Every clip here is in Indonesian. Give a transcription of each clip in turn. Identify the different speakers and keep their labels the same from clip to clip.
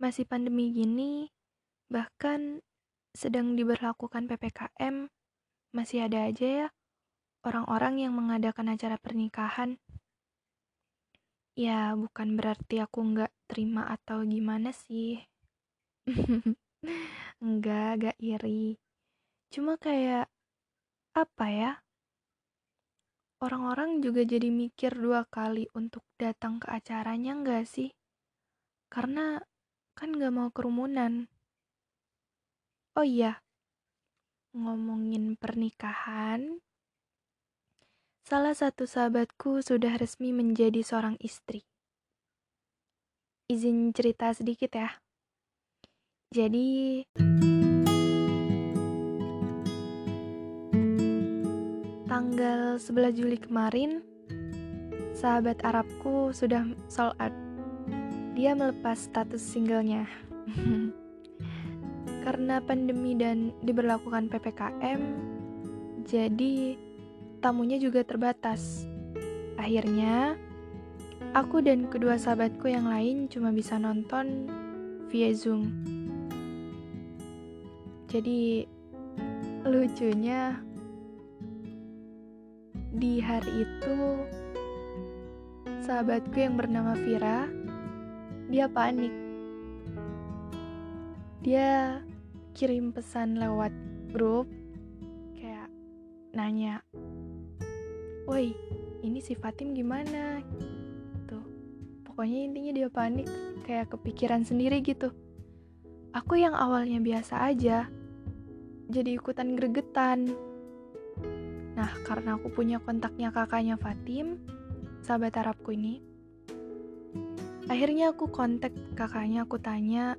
Speaker 1: masih pandemi gini, bahkan sedang diberlakukan PPKM, masih ada aja ya orang-orang yang mengadakan acara pernikahan. Ya, bukan berarti aku nggak terima atau gimana sih. Enggak, gak iri. Cuma kayak, apa ya? Orang-orang juga jadi mikir dua kali untuk datang ke acaranya nggak sih? Karena kan nggak mau kerumunan. Oh iya, ngomongin pernikahan, salah satu sahabatku sudah resmi menjadi seorang istri. Izin cerita sedikit ya. Jadi, tanggal 11 Juli kemarin, sahabat Arabku sudah sold out. Dia melepas status singlenya. Karena pandemi dan diberlakukan PPKM, jadi tamunya juga terbatas. Akhirnya, aku dan kedua sahabatku yang lain cuma bisa nonton via Zoom. Jadi, lucunya di hari itu sahabatku yang bernama Vira dia panik. Dia kirim pesan lewat grup kayak nanya woi ini si Fatim gimana? Tuh pokoknya intinya dia panik kayak kepikiran sendiri gitu. Aku yang awalnya biasa aja jadi ikutan gregetan. Nah, karena aku punya kontaknya kakaknya Fatim, sahabat Arabku ini, akhirnya aku kontak kakaknya, aku tanya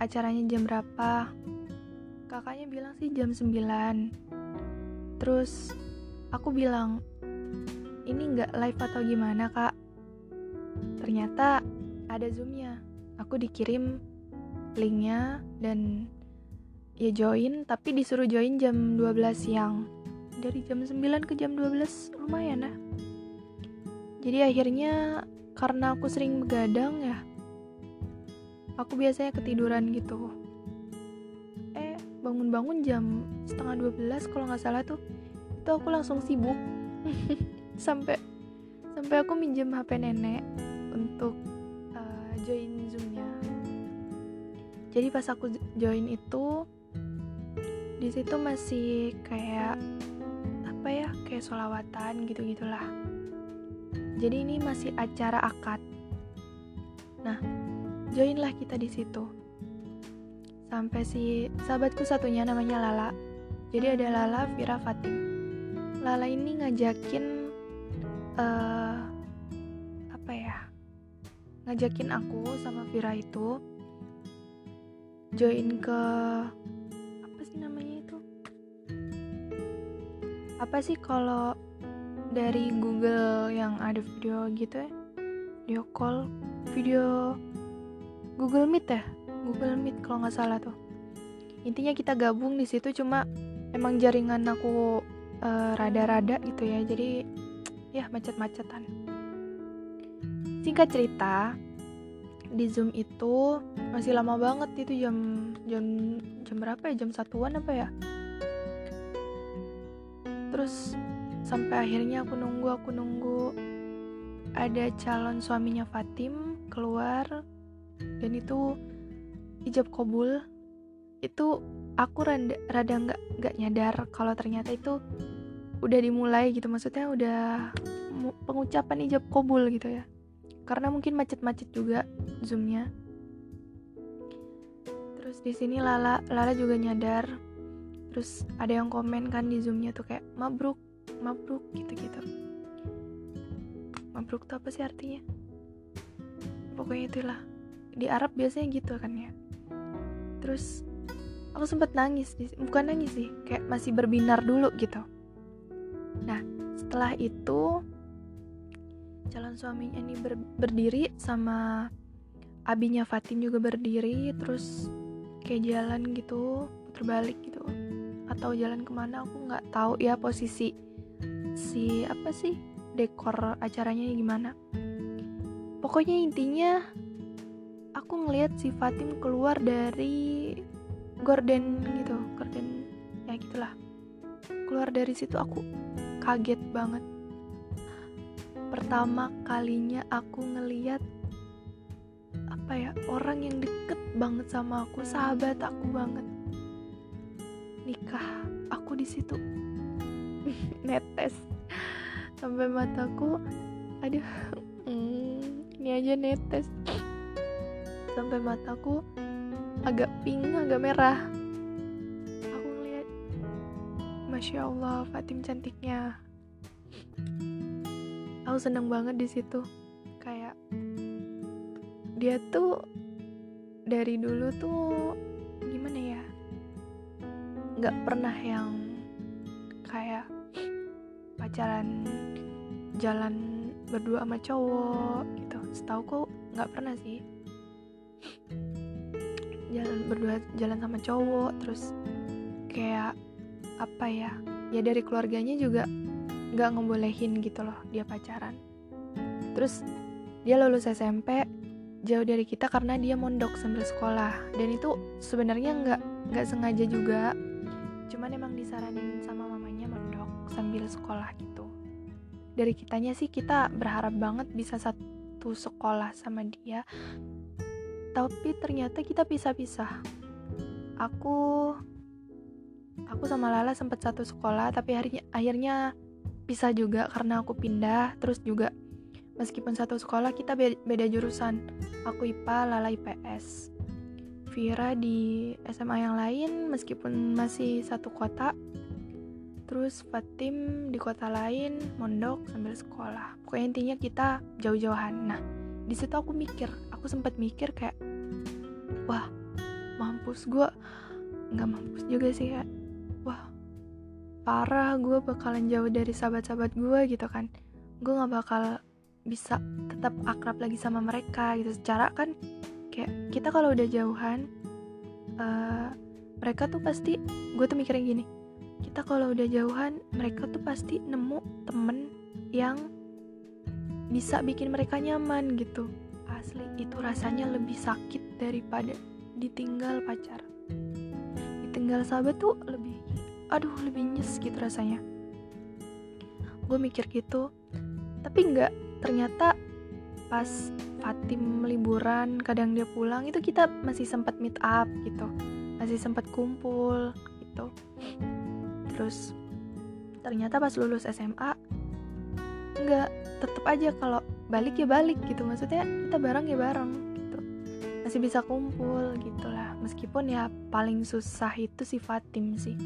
Speaker 1: acaranya jam berapa. Kakaknya bilang sih jam 9. Terus aku bilang, ini nggak live atau gimana kak? Ternyata ada zoomnya. Aku dikirim linknya dan ya join, tapi disuruh join jam 12 siang dari jam 9 ke jam 12 lumayan lah jadi akhirnya karena aku sering begadang ya. Aku biasanya ketiduran gitu. Eh bangun-bangun jam setengah 12 kalau nggak salah tuh itu aku langsung sibuk. Sampai sampai aku minjem HP nenek untuk uh, join zoomnya. Jadi pas aku join itu di situ masih kayak apa ya kayak solawatan gitu gitulah jadi ini masih acara akad. Nah joinlah kita di situ. Sampai si sahabatku satunya namanya Lala. Jadi ada Lala Vira Fatim Lala ini ngajakin uh, apa ya ngajakin aku sama Vira itu join ke apa sih kalau dari Google yang ada video gitu ya. Video call video Google Meet ya? Google Meet kalau nggak salah tuh. Intinya kita gabung di situ cuma emang jaringan aku rada rada-rada gitu ya. Jadi ya macet-macetan. Singkat cerita di Zoom itu masih lama banget itu jam jam jam berapa ya? Jam satuan apa ya? Terus sampai akhirnya aku nunggu aku nunggu. Ada calon suaminya Fatim keluar dan itu ijab kabul itu aku rada rada nggak nggak nyadar kalau ternyata itu udah dimulai gitu. Maksudnya udah pengucapan ijab kabul gitu ya. Karena mungkin macet-macet juga zoomnya. Terus di sini Lala Lala juga nyadar. Terus ada yang komen kan di zoomnya tuh kayak mabruk mabruk gitu-gitu. Mabruk tuh apa sih artinya? Pokoknya itulah. Di Arab biasanya gitu kan ya. Terus aku sempet nangis bukan nangis sih kayak masih berbinar dulu gitu. Nah setelah itu calon suaminya ini ber berdiri sama abinya Fatin juga berdiri terus kayak jalan gitu puter balik gitu. Atau jalan ke mana aku nggak tahu ya posisi si apa sih dekor acaranya gimana. Pokoknya intinya aku ngeliat si Fatim keluar dari gorden gitu gorden ya gitulah. Keluar dari situ aku kaget banget. Pertama kalinya aku ngeliat apa ya orang yang deket banget sama aku sahabat aku banget. Nikah aku di situ netes. Sampai mataku aduh hmm, ini aja netes. Sampai mataku agak pink agak merah. Aku ngeliat masya allah Fatim cantiknya. Aku seneng banget di situ. Kayak dia tuh dari dulu tuh gimana ya? Nggak pernah yang pacaran jalan berdua sama cowok gitu. Setahu kok nggak pernah sih. Jalan berdua jalan sama cowok terus kayak apa ya ya dari keluarganya juga nggak ngebolehin gitu loh dia pacaran. Terus dia lulus SMP jauh dari kita karena dia mondok sambil sekolah. Dan itu sebenarnya nggak nggak sengaja juga. Cuman emang disaranin sama mamanya sambil sekolah gitu. Dari kitanya sih kita berharap banget bisa satu sekolah sama dia. Tapi ternyata kita pisah-pisah. Aku aku sama Lala sempat satu sekolah tapi akhirnya akhirnya pisah juga karena aku pindah. Terus juga meskipun satu sekolah kita beda, jurusan. Aku IPA Lala IPS Vira di SMA yang lain meskipun masih satu kota terus Fatim di kota lain mondok sambil sekolah. Pokoknya intinya kita jauh-jauhan. Nah di situ aku mikir aku sempat mikir kayak wah mampus gue nggak mampus juga sih ya wah parah gue bakalan jauh dari sahabat-sahabat gue gitu kan. Gue nggak bakal bisa tetap akrab lagi sama mereka gitu. Secara kan kayak kita kalau udah jauhan uh, mereka tuh pasti gue tuh mikirnya gini kita kalau udah jauhan mereka tuh pasti nemu temen yang bisa bikin mereka nyaman gitu. Asli itu rasanya lebih sakit daripada ditinggal pacar. Ditinggal sahabat tuh lebih aduh lebih nyes gitu rasanya. Gue mikir gitu tapi nggak. Ternyata pas Fatim liburan kadang dia pulang itu kita masih sempat meet up gitu. Masih sempat kumpul gitu terus ternyata pas lulus SMA nggak tetep aja kalau balik ya balik gitu. Maksudnya kita bareng ya bareng gitu. Masih bisa kumpul gitulah. Meskipun ya paling susah itu si Fatim sih.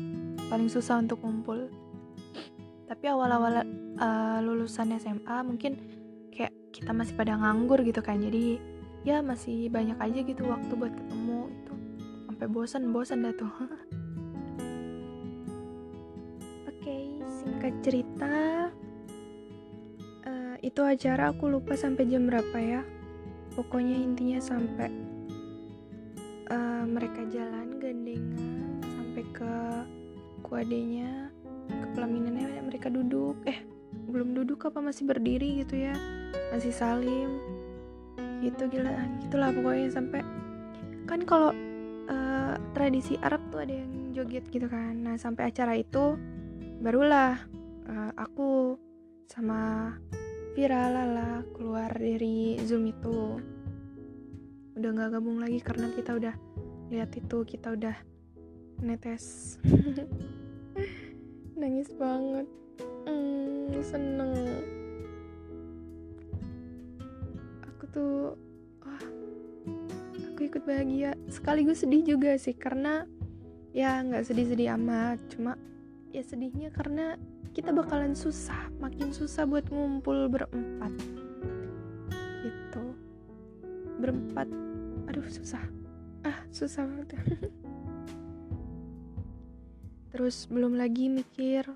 Speaker 1: Paling susah untuk kumpul. Tapi awal-awal uh, lulusan SMA mungkin kayak kita masih pada nganggur gitu kan. Jadi ya masih banyak aja gitu waktu buat ketemu itu sampai bosan bosan dah tuh singkat cerita uh, itu acara aku lupa sampai jam berapa ya. Pokoknya intinya sampai uh, mereka jalan gandengan sampai ke kuadenya ke pelaminannya mereka duduk. Eh belum duduk apa masih berdiri gitu ya masih salim. Gitu gila. Gitulah pokoknya sampai kan kalau uh, tradisi Arab tuh ada yang joget gitu kan. Nah sampai acara itu barulah uh, aku sama Vira Lala keluar dari Zoom itu. Udah nggak gabung lagi karena kita udah lihat itu kita udah netes. Nangis banget. Mm, seneng. Aku tuh wah aku ikut bahagia. Sekaligus sedih juga sih karena ya nggak sedih-sedih amat cuma ya sedihnya karena kita bakalan susah makin susah buat ngumpul berempat. Gitu. Berempat. Aduh susah. Ah susah banget terus belum lagi mikir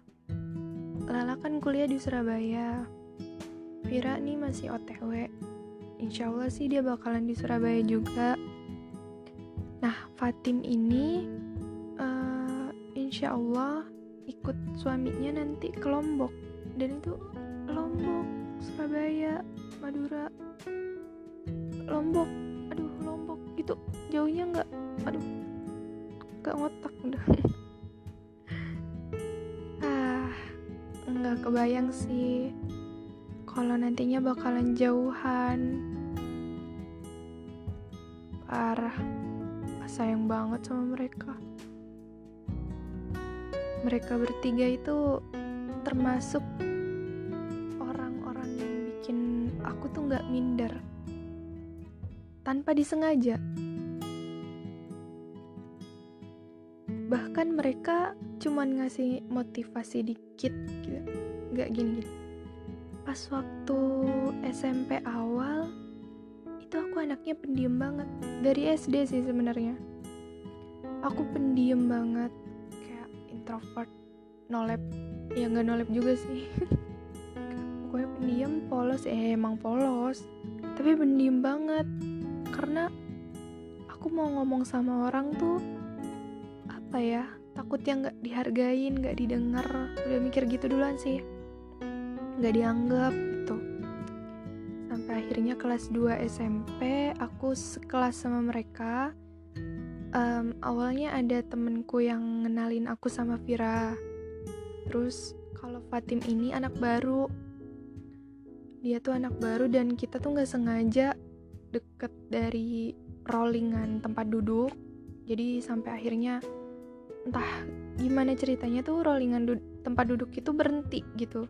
Speaker 1: Lala kan kuliah di Surabaya. Vira nih masih OTW Insya Allah sih dia bakalan di Surabaya juga. Nah Fatim ini uh, Insya Allah ikut suaminya nanti ke Lombok. Dan itu Lombok Surabaya Madura. Lombok aduh Lombok itu jauhnya nggak aduh nggak ngotak udah. Ah nggak kebayang sih kalau nantinya bakalan jauhan. Parah sayang banget sama mereka mereka bertiga itu termasuk orang-orang yang bikin aku tuh nggak minder tanpa disengaja. Bahkan mereka cuman ngasih motivasi dikit gitu. Nggak gini-gini. Pas waktu SMP awal, itu aku anaknya pendiam banget. Dari SD sih sebenarnya. Aku pendiam banget. Introvert, nolep. Ya nggak nolep juga sih. Pokoknya pendiam, polos. Eh emang polos. Tapi pendiam banget karena aku mau ngomong sama orang tuh apa ya takutnya nggak dihargain nggak didengar udah mikir gitu duluan sih nggak dianggap gitu sampai akhirnya kelas 2 SMP aku sekelas sama mereka um, awalnya ada temenku yang ngenalin aku sama Vira. Terus kalau Fatim ini anak baru. Dia tuh anak baru dan kita tuh nggak sengaja deket dari rollingan tempat duduk. Jadi sampai akhirnya entah gimana ceritanya tuh rollingan du tempat duduk itu berhenti gitu.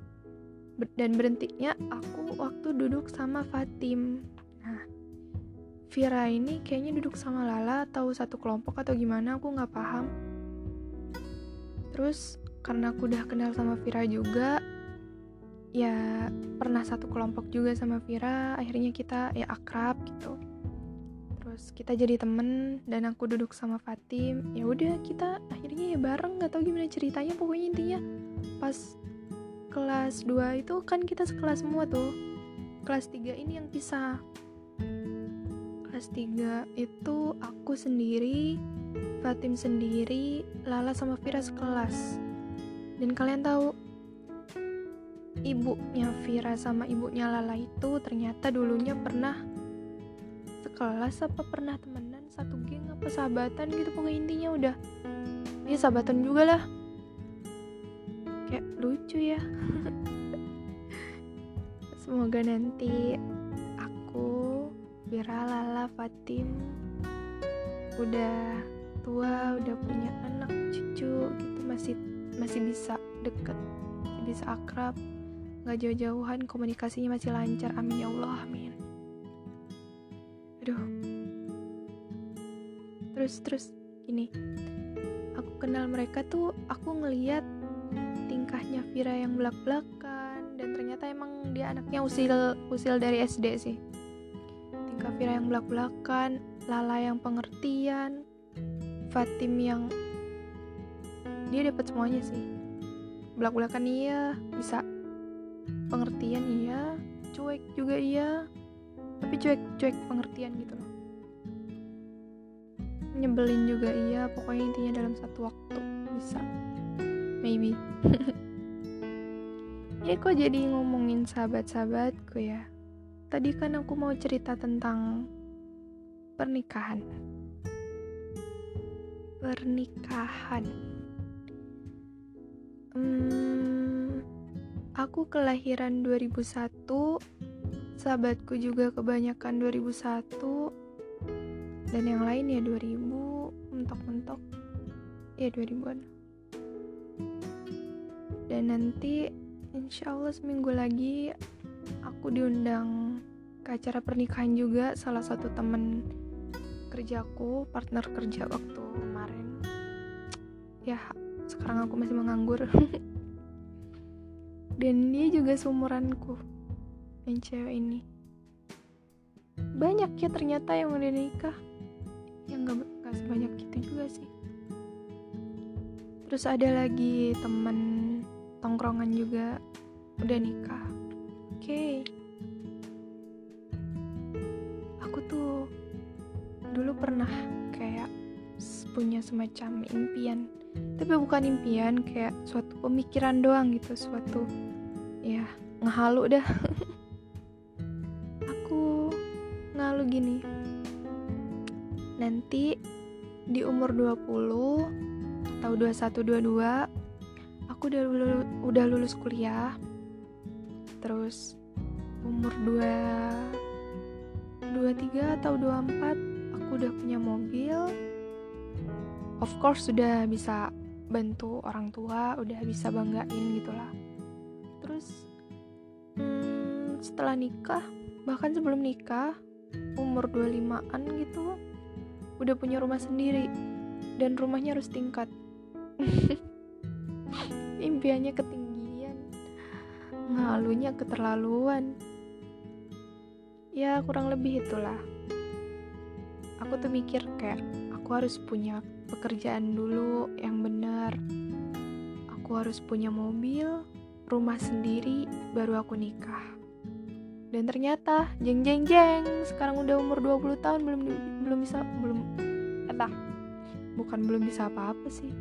Speaker 1: Dan berhentinya aku waktu duduk sama Fatim Vira ini kayaknya duduk sama Lala atau satu kelompok atau gimana aku nggak paham. Terus karena aku udah kenal sama Vira juga ya pernah satu kelompok juga sama Vira akhirnya kita ya akrab gitu. Terus kita jadi temen dan aku duduk sama Fatim ya udah kita akhirnya ya bareng nggak tahu gimana ceritanya pokoknya intinya pas kelas 2 itu kan kita sekelas semua tuh. Kelas 3 ini yang pisah kelas 3 itu aku sendiri Fatim sendiri Lala sama Vira sekelas. Dan kalian tahu ibunya Vira sama ibunya Lala itu ternyata dulunya pernah sekelas apa pernah temenan satu geng apa sahabatan gitu pokoknya intinya udah. Ya, sahabatan juga lah. Kayak lucu ya. Semoga nanti aku Vira Lala Fatim. Udah tua udah punya anak cucu gitu. Masih masih bisa deket bisa akrab. Nggak jauh-jauhan komunikasinya masih lancar. Amin ya Allah amin. Aduh. Terus terus gini aku kenal mereka tuh aku ngeliat tingkahnya Vira yang belak-belakan. Dan ternyata emang dia anaknya usil usil dari SD sih Vira yang belak-belakan Lala yang pengertian Fatim yang dia dapat semuanya sih. Belak-belakan iya bisa pengertian iya cuek juga iya tapi cuek cuek pengertian gitu loh. Nyebelin juga iya pokoknya intinya dalam satu waktu bisa. Maybe. Ya kok jadi ngomongin sahabat-sahabatku ya tadi kan aku mau cerita tentang pernikahan pernikahan hmm, Aku kelahiran 2001, sahabatku juga kebanyakan 2001, dan yang lain ya 2000, mentok-mentok, ya 2000-an. Dan nanti insya Allah seminggu lagi aku diundang ke acara pernikahan juga salah satu temen kerjaku, partner kerja waktu kemarin. Ya, sekarang aku masih menganggur. dan dia juga seumuranku yang cewek ini banyak ya ternyata yang udah nikah yang gak, gak sebanyak itu juga sih terus ada lagi temen tongkrongan juga udah nikah okay. aku tuh dulu pernah kayak punya semacam impian. Tapi bukan impian kayak suatu pemikiran doang gitu suatu ya ngehalu dah. Aku ngalu gini. Nanti di umur 20 atau 21 22 aku udah lulus, udah lulus kuliah terus umur 2 23 atau 24 aku udah punya mobil. Of course sudah bisa bantu orang tua udah bisa banggain gitulah. Terus hmm, setelah nikah bahkan sebelum nikah umur 25an gitu udah punya rumah sendiri dan rumahnya harus tingkat. Impiannya ketinggian ngalunya keterlaluan ya kurang lebih itulah aku tuh mikir kayak aku harus punya pekerjaan dulu yang benar. Aku harus punya mobil, rumah sendiri, baru aku nikah. Dan ternyata, jeng jeng jeng, sekarang udah umur 20 tahun belum belum bisa belum entah. Bukan belum bisa apa-apa sih.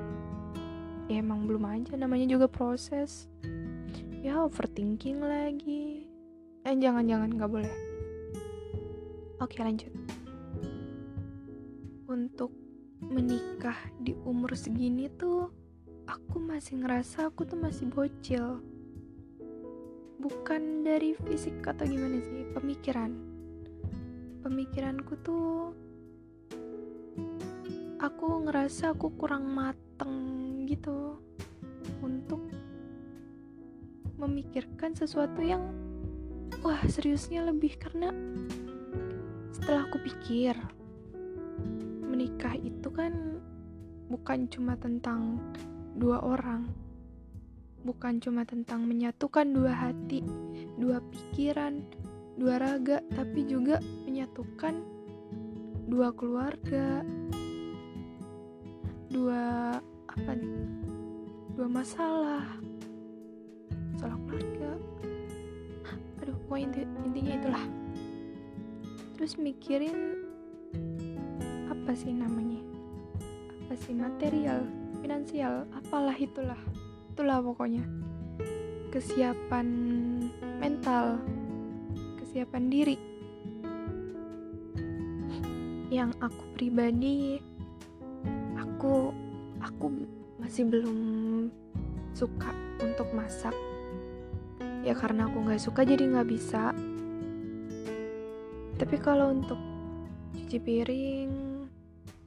Speaker 1: Ya emang belum aja namanya juga proses. Ya overthinking lagi. Eh jangan-jangan nggak boleh. Oke lanjut. Untuk menikah di umur segini tuh aku masih ngerasa aku tuh masih bocil bukan dari fisik atau gimana sih pemikiran pemikiranku tuh aku ngerasa aku kurang mateng gitu untuk memikirkan sesuatu yang wah seriusnya lebih karena setelah aku pikir menikah itu kan bukan cuma tentang dua orang, bukan cuma tentang menyatukan dua hati, dua pikiran, dua raga, tapi juga menyatukan dua keluarga, dua apa nih? Dua masalah, masalah keluarga. Aduh, pokoknya intinya itulah. Terus mikirin apa sih namanya? Apa sih material finansial apalah itulah. Itulah pokoknya. Kesiapan mental kesiapan diri. Yang aku pribadi aku aku masih belum suka untuk masak ya karena aku nggak suka jadi nggak bisa. Tapi kalau untuk cuci piring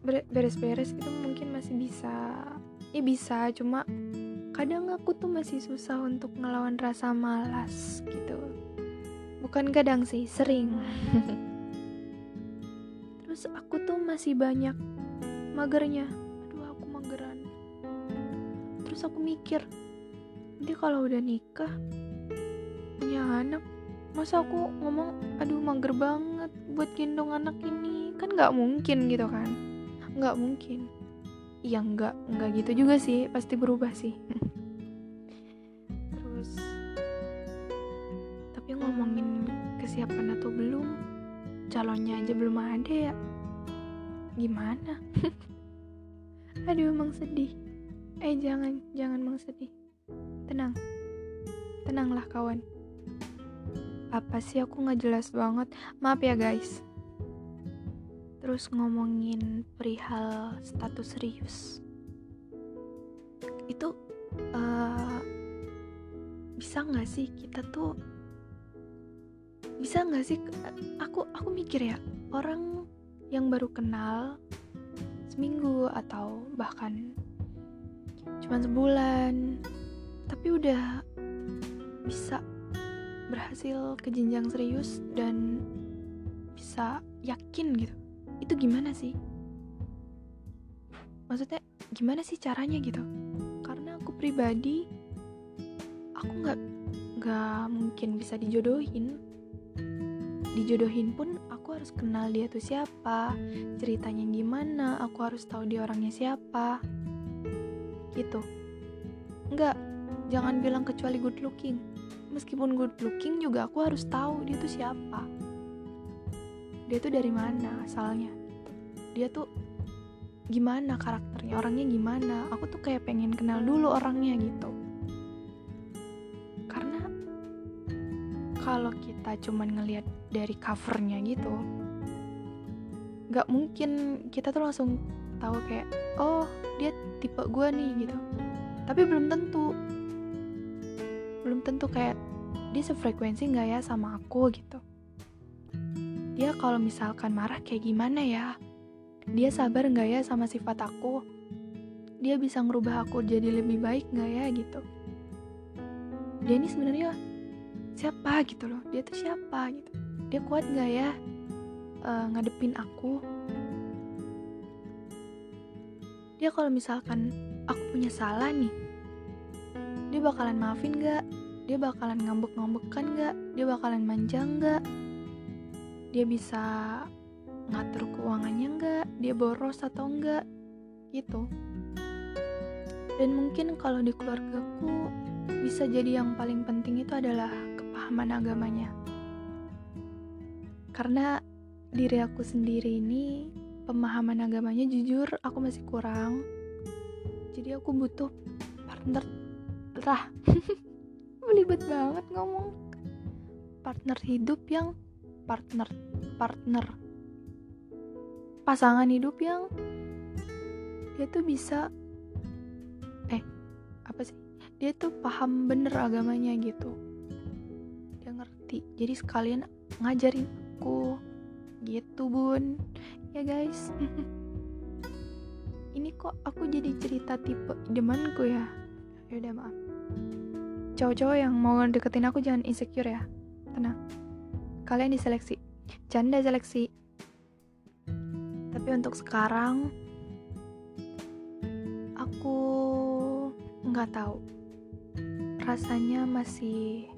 Speaker 1: beres-beres gitu mungkin masih bisa. Ya bisa cuma kadang aku tuh masih susah untuk ngelawan rasa malas gitu. Bukan kadang sih sering. Terus aku tuh masih banyak magernya. Aduh aku mageran. Terus aku mikir nanti kalau udah nikah punya anak. Masa aku ngomong aduh mager banget buat gendong anak ini. Kan nggak mungkin gitu kan? Nggak mungkin. Ya nggak nggak gitu juga sih pasti berubah sih. Terus tapi ngomongin kesiapan atau belum calonnya aja belum ada ya. Gimana? Aduh emang sedih. Eh jangan jangan emang sedih. Tenang. Tenanglah kawan apa sih? Aku nggak jelas banget. Maaf ya guys. Terus ngomongin perihal status serius itu uh, bisa nggak sih kita tuh bisa nggak sih aku aku mikir ya orang yang baru kenal seminggu atau bahkan cuma sebulan tapi udah bisa berhasil ke jenjang serius dan bisa yakin gitu. Itu gimana sih? Maksudnya gimana sih caranya gitu? Karena aku pribadi aku nggak nggak mungkin bisa dijodohin. Dijodohin pun aku harus kenal dia tuh siapa ceritanya gimana aku harus tahu dia orangnya siapa. Gitu. Nggak jangan bilang kecuali good looking meskipun good looking juga aku harus tahu dia tuh siapa. Dia tuh dari mana asalnya. Dia tuh gimana karakternya orangnya gimana. Aku tuh kayak pengen kenal dulu orangnya gitu. Karena kalau kita cuman ngelihat dari covernya gitu nggak mungkin kita tuh langsung tahu kayak oh dia tipe gue nih gitu. Tapi belum tentu belum tentu kayak dia sefrekuensi nggak ya sama aku? gitu. Dia kalau misalkan marah kayak gimana ya? Dia sabar nggak ya sama sifat aku? Dia bisa ngerubah aku jadi lebih baik nggak ya gitu. Dia ini sebenarnya siapa gitu loh? Dia tuh siapa gitu? Dia kuat nggak ya uh, ngadepin aku? Dia kalau misalkan aku punya salah nih dia bakalan maafin gak dia bakalan ngambek-ngambekan gak dia bakalan manja gak dia bisa ngatur keuangannya nggak? Dia boros atau enggak gitu. Dan mungkin kalau di keluargaku bisa jadi yang paling penting itu adalah kepahaman agamanya. Karena diri aku sendiri ini pemahaman agamanya jujur aku masih kurang. Jadi aku butuh partner lah belibet banget ngomong. Partner hidup yang partner partner. Pasangan hidup yang dia tuh bisa eh apa sih? Dia tuh paham bener agamanya gitu. Dia ngerti. Jadi sekalian ngajarin aku gitu bun. Ya guys. Ini kok aku jadi cerita tipe demanku ya. Yaudah maaf cowok-cowok yang mau deketin aku jangan insecure ya. Tenang. Kalian diseleksi. Canda seleksi. Tapi untuk sekarang aku nggak tahu. Rasanya masih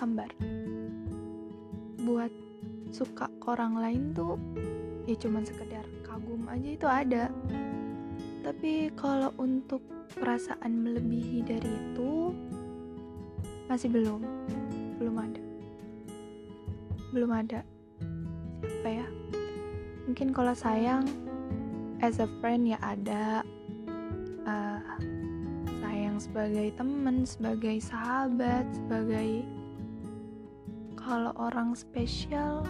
Speaker 1: hambar. Buat suka ke orang lain tuh ya cuman sekedar kagum aja itu ada. Tapi kalau untuk perasaan melebihi dari itu masih belum. Belum ada. Belum ada. Siapa ya? Mungkin kalau sayang as a friend ya ada. Uh, sayang sebagai teman sebagai sahabat sebagai kalau orang spesial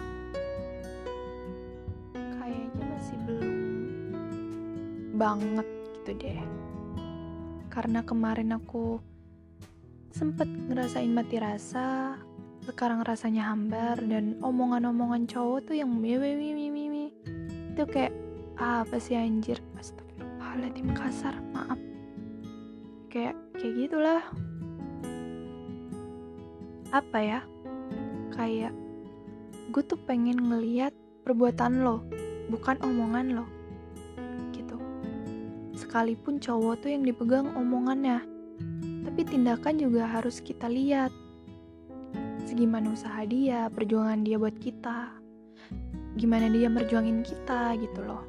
Speaker 1: kayaknya masih belum banget gitu deh. Karena kemarin aku sempet ngerasain mati rasa sekarang rasanya hambar dan omongan-omongan cowok tuh yang mimi itu kayak ah, apa sih anjir? Astagfirullahaladzim kasar maaf. Kayak kayak gitulah. Apa ya? Kayak gue tuh pengen ngeliat perbuatan lo bukan omongan lo. Gitu. Sekalipun cowok tuh yang dipegang omongannya tapi tindakan juga harus kita lihat segimana usaha dia, perjuangan dia buat kita, gimana dia merjuangin kita gitu loh.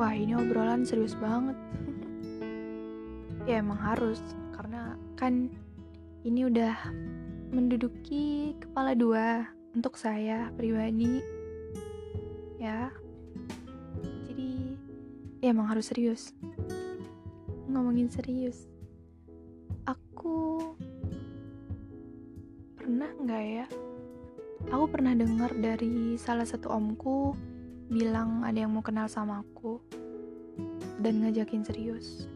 Speaker 1: Wah ini obrolan serius banget. ya emang harus, karena kan ini udah menduduki kepala dua untuk saya pribadi. Ya, jadi ya emang harus serius. Ngomongin serius, aku pernah nggak ya? Aku pernah dengar dari salah satu omku bilang ada yang mau kenal sama aku dan ngajakin serius.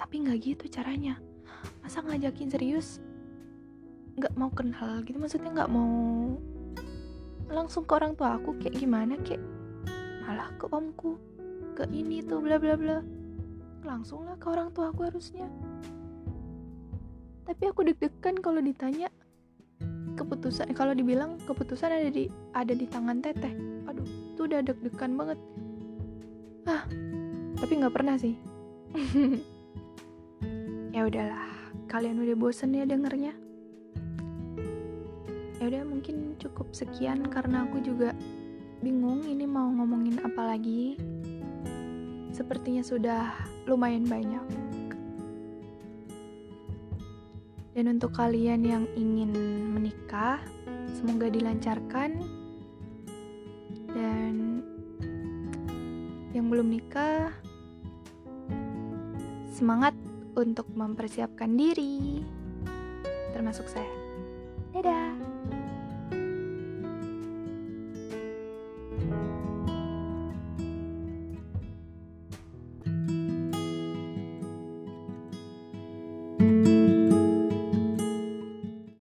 Speaker 1: Tapi nggak gitu caranya. Masa ngajakin serius nggak mau kenal gitu? Maksudnya nggak mau langsung ke orang tua aku kayak gimana kayak malah ke omku ke ini tuh bla bla bla langsung lah ke orang tua aku harusnya tapi aku deg-degan kalau ditanya. Keputusan kalau dibilang keputusan ada di ada di tangan teteh. Aduh itu udah deg-degan banget. Ah tapi nggak pernah sih. Ya udahlah kalian udah bosen ya dengernya. Ya udah mungkin cukup sekian karena aku juga bingung ini mau ngomongin apa lagi. Sepertinya sudah lumayan banyak dan untuk kalian yang ingin menikah, semoga dilancarkan. Dan yang belum nikah, semangat untuk mempersiapkan diri, termasuk saya. Dadah!